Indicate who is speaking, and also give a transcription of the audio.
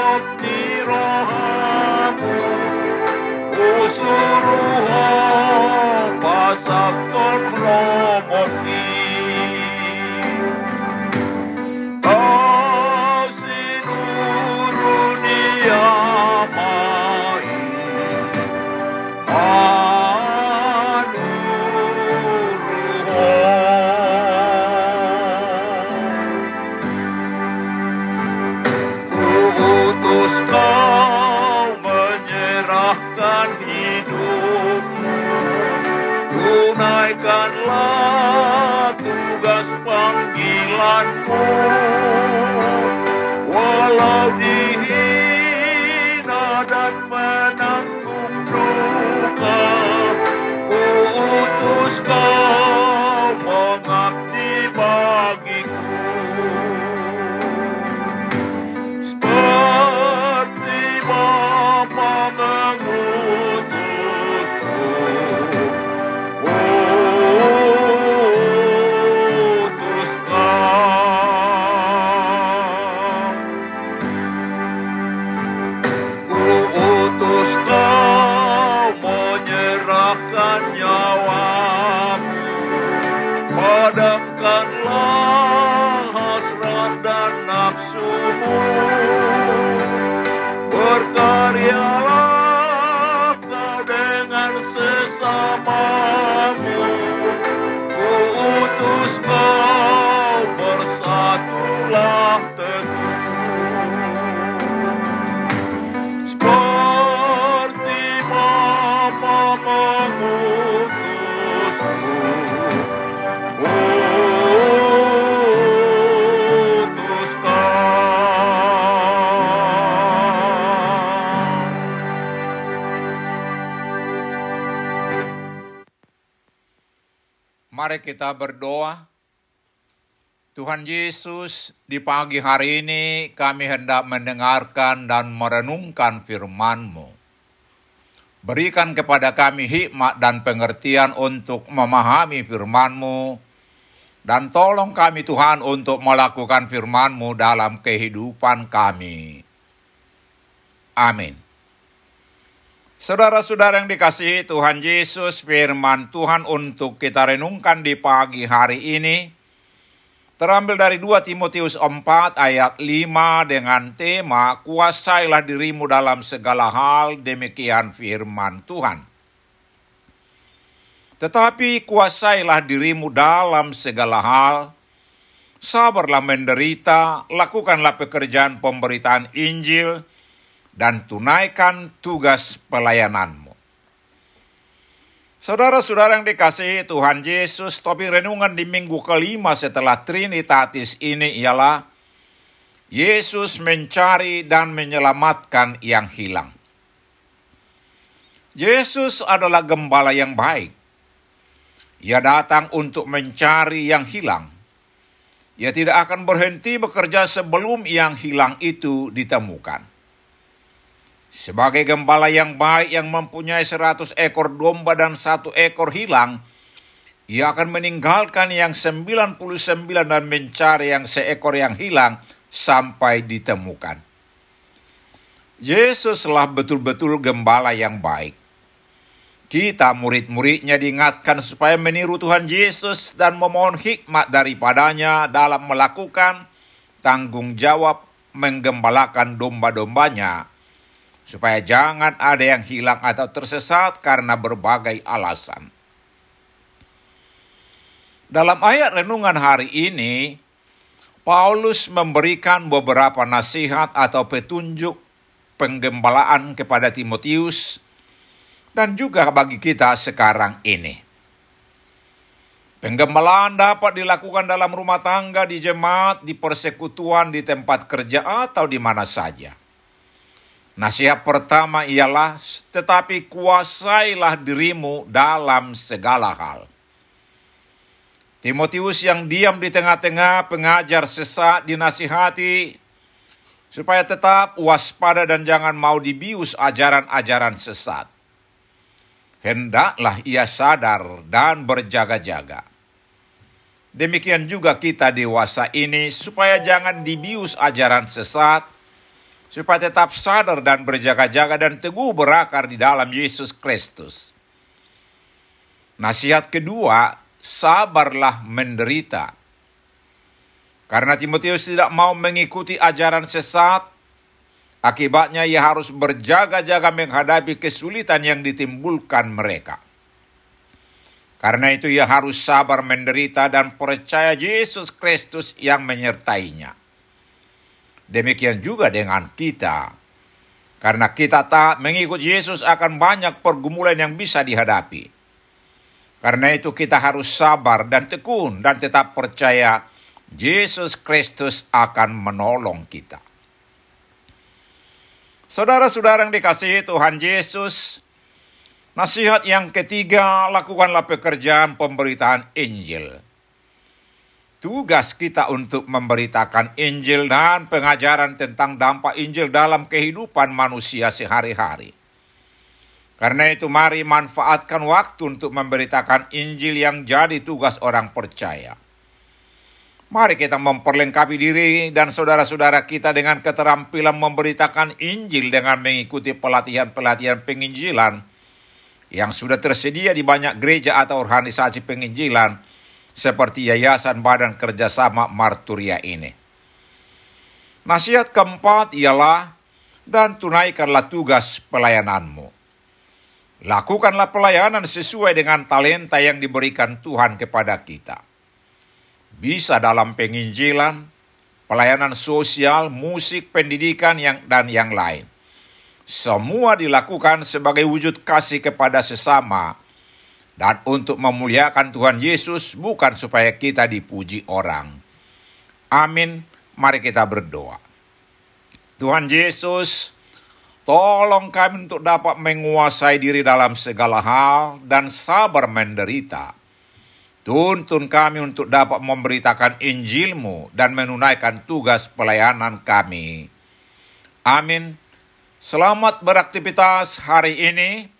Speaker 1: bakti rohamu usuruh pasak korporat tunaikanlah tugas panggilanmu walau di hasrat dan nafsumu. Berkaryalah kau dengan sesamamu. Ku utus kau bersatulah Mari kita berdoa. Tuhan Yesus, di pagi hari ini kami hendak mendengarkan dan merenungkan firman-Mu. Berikan kepada kami hikmat dan pengertian untuk memahami firman-Mu, dan tolong kami Tuhan untuk melakukan firman-Mu dalam kehidupan kami. Amin. Saudara-saudara yang dikasihi Tuhan Yesus, firman Tuhan untuk kita renungkan di pagi hari ini terambil dari 2 Timotius 4 ayat 5 dengan tema kuasailah dirimu dalam segala hal demikian firman Tuhan. Tetapi kuasailah dirimu dalam segala hal, sabarlah menderita, lakukanlah pekerjaan pemberitaan Injil, dan tunaikan tugas pelayananmu. Saudara-saudara yang dikasihi Tuhan Yesus, topik renungan di minggu kelima setelah Trinitatis ini ialah Yesus mencari dan menyelamatkan yang hilang. Yesus adalah gembala yang baik. Ia datang untuk mencari yang hilang. Ia tidak akan berhenti bekerja sebelum yang hilang itu ditemukan. Sebagai gembala yang baik yang mempunyai seratus ekor domba dan satu ekor hilang, ia akan meninggalkan yang sembilan puluh sembilan dan mencari yang seekor yang hilang sampai ditemukan. Yesuslah betul-betul gembala yang baik. Kita murid-muridnya diingatkan supaya meniru Tuhan Yesus dan memohon hikmat daripadanya dalam melakukan tanggung jawab menggembalakan domba-dombanya supaya jangan ada yang hilang atau tersesat karena berbagai alasan. Dalam ayat renungan hari ini, Paulus memberikan beberapa nasihat atau petunjuk penggembalaan kepada Timotius dan juga bagi kita sekarang ini. Penggembalaan dapat dilakukan dalam rumah tangga, di jemaat, di persekutuan, di tempat kerja, atau di mana saja. Nasihat pertama ialah, tetapi kuasailah dirimu dalam segala hal. Timotius yang diam di tengah-tengah pengajar sesat dinasihati supaya tetap waspada dan jangan mau dibius ajaran-ajaran sesat hendaklah ia sadar dan berjaga-jaga. Demikian juga kita dewasa ini supaya jangan dibius ajaran sesat, supaya tetap sadar dan berjaga-jaga dan teguh berakar di dalam Yesus Kristus. Nasihat kedua, sabarlah menderita. Karena Timotius tidak mau mengikuti ajaran sesat, Akibatnya ia harus berjaga-jaga menghadapi kesulitan yang ditimbulkan mereka. Karena itu ia harus sabar menderita dan percaya Yesus Kristus yang menyertainya. Demikian juga dengan kita. Karena kita tak mengikut Yesus akan banyak pergumulan yang bisa dihadapi. Karena itu kita harus sabar dan tekun dan tetap percaya Yesus Kristus akan menolong kita. Saudara-saudara yang dikasihi Tuhan Yesus, nasihat yang ketiga, lakukanlah pekerjaan pemberitaan Injil. Tugas kita untuk memberitakan Injil dan pengajaran tentang dampak Injil dalam kehidupan manusia sehari-hari. Karena itu mari manfaatkan waktu untuk memberitakan Injil yang jadi tugas orang percaya. Mari kita memperlengkapi diri dan saudara-saudara kita dengan keterampilan memberitakan Injil dengan mengikuti pelatihan-pelatihan penginjilan yang sudah tersedia di banyak gereja atau organisasi penginjilan seperti Yayasan Badan Kerjasama Marturia ini. Nasihat keempat ialah dan tunaikanlah tugas pelayananmu. Lakukanlah pelayanan sesuai dengan talenta yang diberikan Tuhan kepada kita bisa dalam penginjilan, pelayanan sosial, musik, pendidikan, yang, dan yang lain. Semua dilakukan sebagai wujud kasih kepada sesama dan untuk memuliakan Tuhan Yesus bukan supaya kita dipuji orang. Amin. Mari kita berdoa. Tuhan Yesus, tolong kami untuk dapat menguasai diri dalam segala hal dan sabar menderita Tuntun kami untuk dapat memberitakan Injilmu dan menunaikan tugas pelayanan kami. Amin. Selamat beraktivitas hari ini.